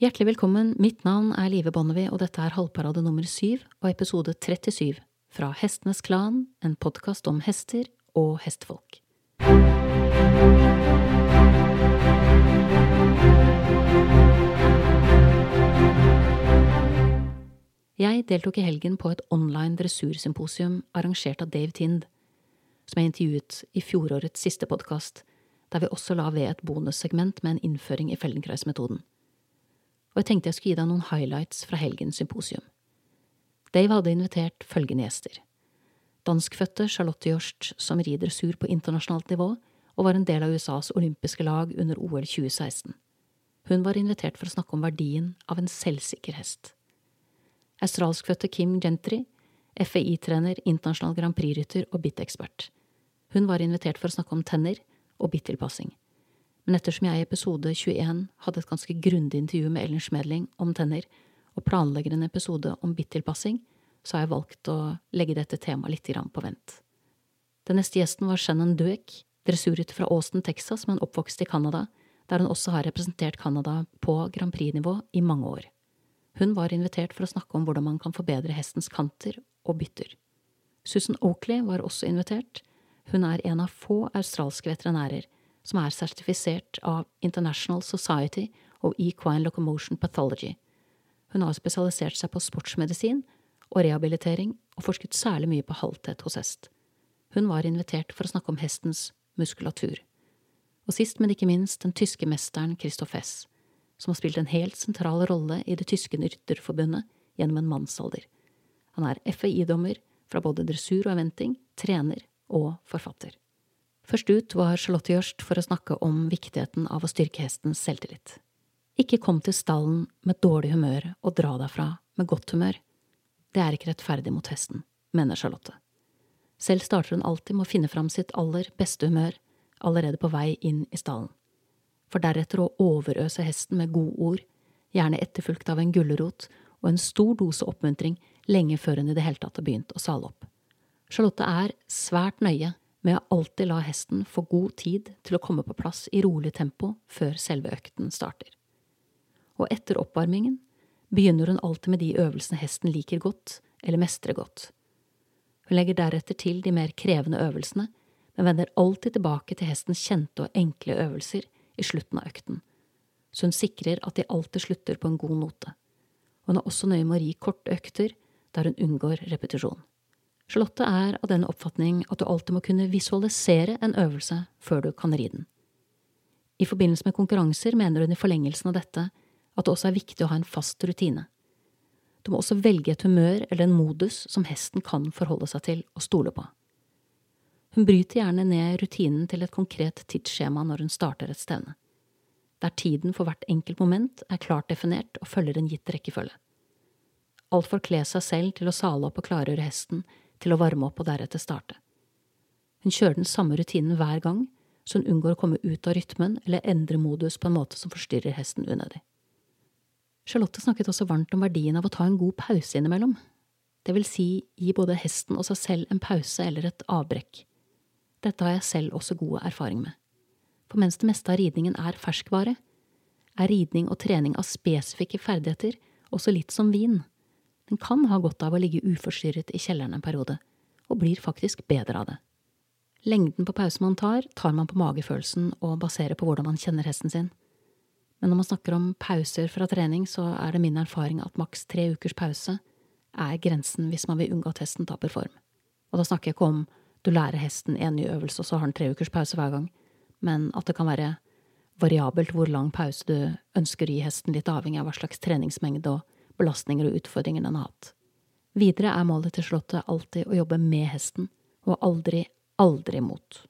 Hjertelig velkommen, mitt navn er Live Bonnevie, og dette er halvparade nummer syv og episode 37 fra Hestenes Klan, en podkast om hester og hestefolk. Jeg deltok i helgen på et online dressursymposium arrangert av Dave Tind, som jeg intervjuet i fjorårets siste podkast, der vi også la ved et bonussegment med en innføring i Feldenkreis-metoden. Og jeg tenkte jeg skulle gi deg noen highlights fra helgens symposium. Dave hadde invitert følgende gjester. Danskfødte Charlotte Hjorst, som rider sur på internasjonalt nivå og var en del av USAs olympiske lag under OL 2016. Hun var invitert for å snakke om verdien av en selvsikker hest australskfødte Kim Gentry, FAI-trener, internasjonal Grand Prix-rytter og BIT-ekspert. Hun var invitert for å snakke om tenner og BIT-tilpassing. Men ettersom jeg i episode 21 hadde et ganske grundig intervju med Ellen Schmedling om tenner, og planlegger en episode om BIT-tilpassing, så har jeg valgt å legge dette temaet litt på vent. Den neste gjesten var Shannon Dueck, dressurrytter fra Austin, Texas, men oppvokst i Canada, der hun også har representert Canada på Grand Prix-nivå i mange år. Hun var invitert for å snakke om hvordan man kan forbedre hestens kanter og bytter. Susan Oakley var også invitert. Hun er en av få australske veterinærer som er sertifisert av International Society of Equine Locomotion Pathology. Hun har spesialisert seg på sportsmedisin og rehabilitering og forsket særlig mye på halthet hos hest. Hun var invitert for å snakke om hestens muskulatur. Og sist, men ikke minst, den tyske mesteren Christoph Hess som har spilt en helt sentral rolle i det tyske rytterforbundet gjennom en mannsalder. Han er FAI-dommer fra både dressur og eventing, trener og forfatter. Først ut var Charlotte Jørst for å snakke om viktigheten av å styrke hestens selvtillit. Ikke kom til stallen med dårlig humør og dra derfra med godt humør. Det er ikke rettferdig mot hesten, mener Charlotte. Selv starter hun alltid med å finne fram sitt aller beste humør allerede på vei inn i stallen for deretter å overøse hesten med godord, gjerne etterfulgt av en gulrot og en stor dose oppmuntring lenge før hun i det hele tatt har begynt å sale opp. Charlotte er svært nøye med å alltid la hesten få god tid til å komme på plass i rolig tempo før selve økten starter. Og etter oppvarmingen begynner hun alltid med de øvelsene hesten liker godt eller mestrer godt. Hun legger deretter til de mer krevende øvelsene, men vender alltid tilbake til hestens kjente og enkle øvelser i slutten av økten, så hun sikrer at de alltid slutter på en god note. Hun er også nøye med å ri korte økter der hun unngår repetisjon. Charlotte er av den oppfatning at du alltid må kunne visualisere en øvelse før du kan ri den. I forbindelse med konkurranser mener hun i forlengelsen av dette at det også er viktig å ha en fast rutine. Du må også velge et humør eller en modus som hesten kan forholde seg til og stole på. Hun bryter gjerne ned rutinen til et konkret tidsskjema når hun starter et stevne, der tiden for hvert enkelt moment er klart definert og følger en gitt rekkefølge. Alt for å kle seg selv til å sale opp og klargjøre hesten til å varme opp og deretter starte. Hun kjører den samme rutinen hver gang, så hun unngår å komme ut av rytmen eller endre modus på en måte som forstyrrer hesten unødig. Charlotte snakket også varmt om verdien av å ta en god pause innimellom, det vil si gi både hesten og seg selv en pause eller et avbrekk. Dette har jeg selv også god erfaring med. For mens det meste av ridningen er ferskvare, er ridning og trening av spesifikke ferdigheter også litt som vin. Den kan ha godt av å ligge uforstyrret i kjelleren en periode, og blir faktisk bedre av det. Lengden på pausen man tar, tar man på magefølelsen og baserer på hvordan man kjenner hesten sin. Men når man snakker om pauser fra trening, så er det min erfaring at maks tre ukers pause er grensen hvis man vil unngå at hesten taper form. Og da snakker jeg ikke om du lærer hesten en ny øvelse, og så har den tre ukers pause hver gang, men at det kan være variabelt hvor lang pause du ønsker å gi hesten, litt avhengig av hva slags treningsmengde og belastninger og utfordringer den har hatt. Videre er målet til slottet alltid å jobbe med hesten, og aldri, aldri mot.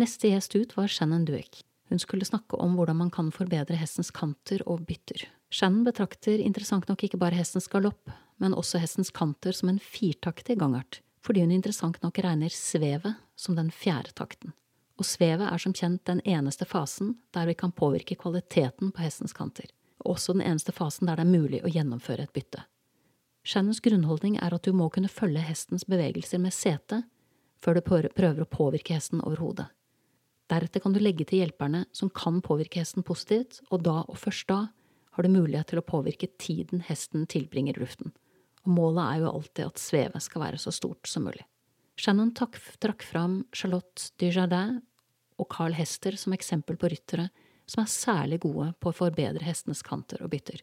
Neste gjest ut var Shannon Dueck. Hun skulle snakke om hvordan man kan forbedre hestens kanter og bytter. Shannon betrakter interessant nok ikke bare hestens galopp, men også hestens kanter som en firtaktig gangart fordi hun interessant nok regner svevet som den fjerde takten. Og svevet er som kjent den eneste fasen der vi kan påvirke kvaliteten på hestens kanter, også den eneste fasen der det er mulig å gjennomføre et bytte. Shannons grunnholdning er at du må kunne følge hestens bevegelser med setet før du prøver å påvirke hesten overhodet. Deretter kan du legge til hjelperne som kan påvirke hesten positivt, og da og først da har du mulighet til å påvirke tiden hesten tilbringer i luften, og målet er jo alltid at svevet skal være så stort som mulig. Shannon trakk fram Charlotte Dujardin og Carl Hester som eksempel på ryttere som er særlig gode på å forbedre hestenes kanter og bytter.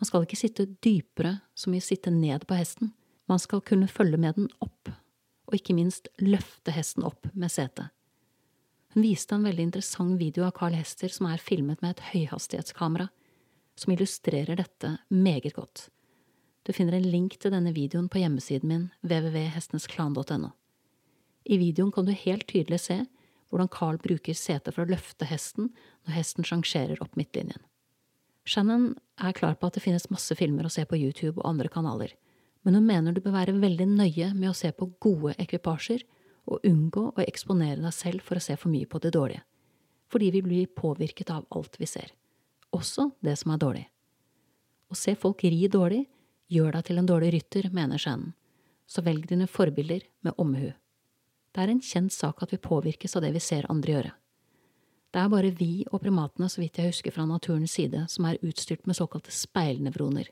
Man skal ikke sitte dypere som i sitte ned på hesten, man skal kunne følge med den opp, og ikke minst løfte hesten opp med setet. Hun viste en veldig interessant video av Carl Hester som er filmet med et høyhastighetskamera, som illustrerer dette meget godt. Du finner en link til denne videoen på hjemmesiden min www.hestenesklan.no. I videoen kan du helt tydelig se hvordan Carl bruker setet for å løfte hesten når hesten sjangerer opp midtlinjen. Shannon er klar på at det finnes masse filmer å se på YouTube og andre kanaler, men hun mener du bør være veldig nøye med å se på gode ekvipasjer og unngå å eksponere deg selv for å se for mye på det dårlige, fordi vi blir påvirket av alt vi ser, også det som er dårlig. Å se folk ri dårlig gjør deg til en dårlig rytter, mener Shannon, så velg dine forbilder med omhu. Det er en kjent sak at vi påvirkes av det vi ser andre gjøre. Det er bare vi og primatene, så vidt jeg husker fra naturens side, som er utstyrt med såkalte speilnevroner.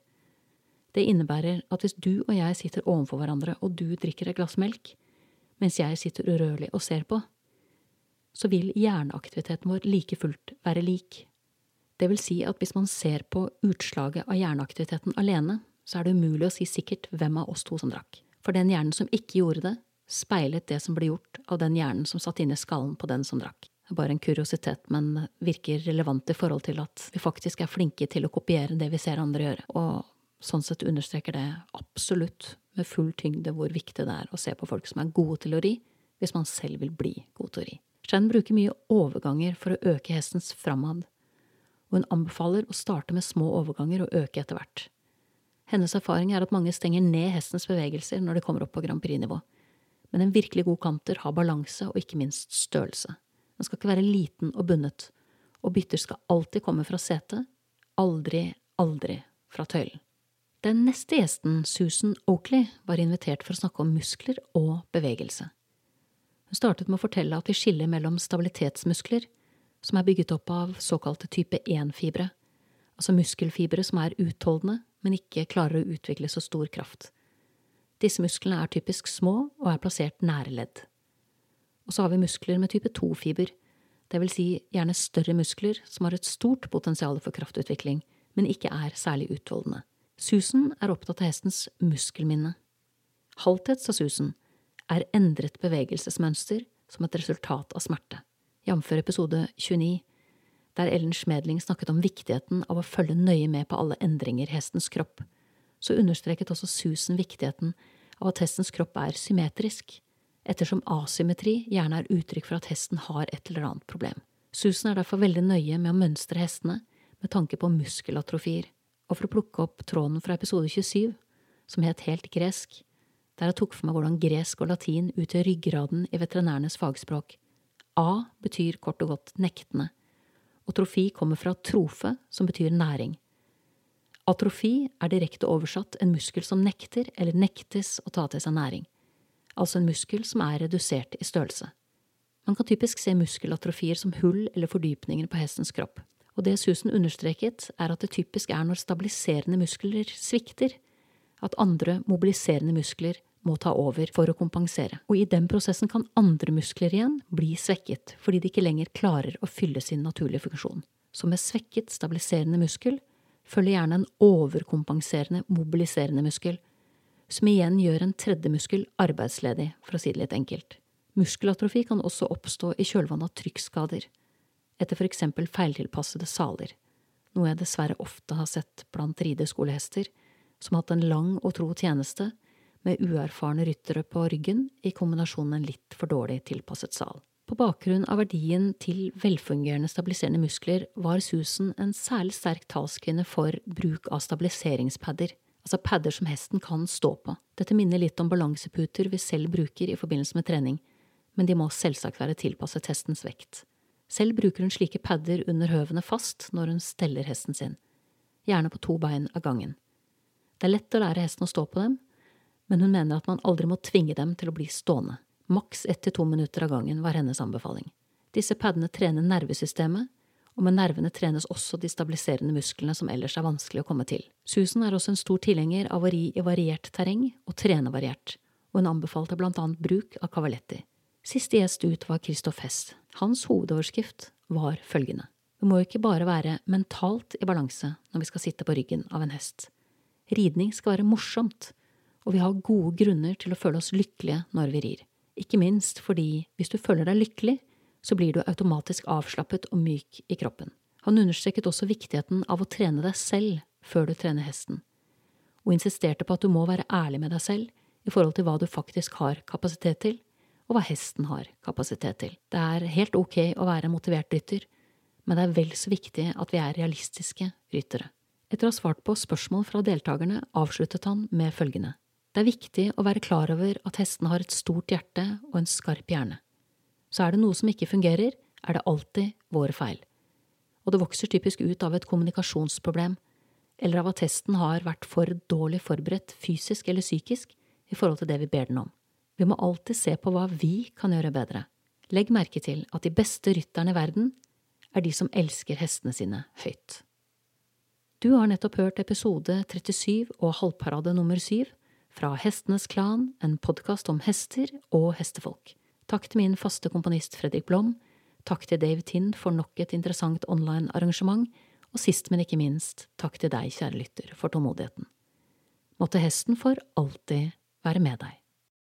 Det innebærer at hvis du og jeg sitter overfor hverandre og du drikker et glass melk, mens jeg sitter urørlig og ser på, så vil hjerneaktiviteten vår like fullt være lik. Det vil si at hvis man ser på utslaget av hjerneaktiviteten alene, så er det umulig å si sikkert hvem av oss to som drakk. For den hjernen som ikke gjorde det, speilet det som ble gjort av den hjernen som satt inne i skallen på den som drakk. Det er bare en kuriositet, men virker relevant i forhold til at vi faktisk er flinke til å kopiere det vi ser andre gjøre, og sånn sett understreker det absolutt med full tyngde hvor viktig det er å se på folk som er gode til å ri, hvis man selv vil bli god til å ri. Chen bruker mye overganger for å øke hestens framad, og hun anbefaler å starte med små overganger og øke etter hvert. Hennes erfaring er at mange stenger ned hestens bevegelser når de kommer opp på Grand Prix-nivå, men en virkelig god kanter har balanse og ikke minst størrelse. Den skal ikke være liten og bundet, og bytter skal alltid komme fra setet, aldri, aldri fra tøylen. Den neste gjesten, Susan Oakley, var invitert for å snakke om muskler og bevegelse. Hun startet med å fortelle at vi skiller mellom stabilitetsmuskler, som er bygget opp av såkalte type 1-fibre, altså muskelfibre som er utholdende, men ikke klarer å utvikle så stor kraft. Disse musklene er typisk små og er plassert nære ledd. Og så har vi muskler med type 2-fiber, det vil si gjerne større muskler som har et stort potensial for kraftutvikling, men ikke er særlig utholdende. Susan er opptatt av hestens muskelminne. Halthet, sa Susan, er endret bevegelsesmønster som et resultat av smerte, jf. episode 29, der Ellen Schmedling snakket om viktigheten av å følge nøye med på alle endringer i hestens kropp, så understreket også Susan viktigheten av at hestens kropp er symmetrisk, ettersom asymmetri gjerne er uttrykk for at hesten har et eller annet problem. Susan er derfor veldig nøye med å mønstre hestene med tanke på muskelatrofier og for å plukke opp tråden fra episode 27, som het Helt gresk, der jeg tok for meg hvordan gresk og latin utgjør ryggraden i veterinærenes fagspråk. A betyr kort og godt nektende, og trofi kommer fra trofe, som betyr næring. Atrofi er direkte oversatt en muskel som nekter eller nektes å ta til seg næring, altså en muskel som er redusert i størrelse. Man kan typisk se muskelatrofier som hull eller fordypninger på hestens kropp og det Susan understreket, er at det typisk er når stabiliserende muskler svikter, at andre mobiliserende muskler må ta over for å kompensere. Og i den prosessen kan andre muskler igjen bli svekket, fordi de ikke lenger klarer å fylle sin naturlige funksjon. Så med svekket stabiliserende muskel følger gjerne en overkompenserende mobiliserende muskel, som igjen gjør en tredje muskel arbeidsledig, for å si det litt enkelt. Muskelatrofi kan også oppstå i kjølvannet av trykkskader etter for eksempel feiltilpassede saler, noe jeg dessverre ofte har sett blant rideskolehester som har hatt en lang og tro tjeneste med uerfarne ryttere på ryggen i kombinasjon med en litt for dårlig tilpasset sal. På bakgrunn av verdien til velfungerende stabiliserende muskler var Susan en særlig sterk talskvinne for bruk av stabiliseringspadder, altså padder som hesten kan stå på. Dette minner litt om balanseputer vi selv bruker i forbindelse med trening, men de må selvsagt være tilpasset hestens vekt. Selv bruker hun slike padder under høvene fast når hun steller hesten sin, gjerne på to bein av gangen. Det er lett å lære hesten å stå på dem, men hun mener at man aldri må tvinge dem til å bli stående. Maks ett til to minutter av gangen var hennes anbefaling. Disse paddene trener nervesystemet og med nervene trenes også de stabiliserende musklene som ellers er vanskelig å komme til. Susan er også en stor tilhenger av å ri i variert terreng og trene variert, og hun anbefalte blant annet bruk av cavaletti. Siste gjest ut var Christoph Hess. Hans hovedoverskrift var følgende. Vi må ikke bare være mentalt i balanse når vi skal sitte på ryggen av en hest. Ridning skal være morsomt, og vi har gode grunner til å føle oss lykkelige når vi rir. Ikke minst fordi hvis du føler deg lykkelig, så blir du automatisk avslappet og myk i kroppen. Han understreket også viktigheten av å trene deg selv før du trener hesten, og insisterte på at du må være ærlig med deg selv i forhold til hva du faktisk har kapasitet til, og hva hesten har kapasitet til. Det er helt ok å være en motivert rytter, men det er vel så viktig at vi er realistiske ryttere. Etter å ha svart på spørsmål fra deltakerne avsluttet han med følgende. Det er viktig å være klar over at hestene har et stort hjerte og en skarp hjerne. Så er det noe som ikke fungerer, er det alltid våre feil. Og det vokser typisk ut av et kommunikasjonsproblem, eller av at hesten har vært for dårlig forberedt fysisk eller psykisk i forhold til det vi ber den om. Vi må alltid se på hva vi kan gjøre bedre. Legg merke til at de beste rytterne i verden er de som elsker hestene sine høyt. Du har nettopp hørt episode 37 og halvparade nummer 7 fra Hestenes Klan, en podkast om hester og hestefolk. Takk til min faste komponist Fredrik Blom, takk til Dave Tind for nok et interessant online-arrangement, og sist, men ikke minst, takk til deg, kjære lytter, for tålmodigheten. Måtte hesten for alltid være med deg.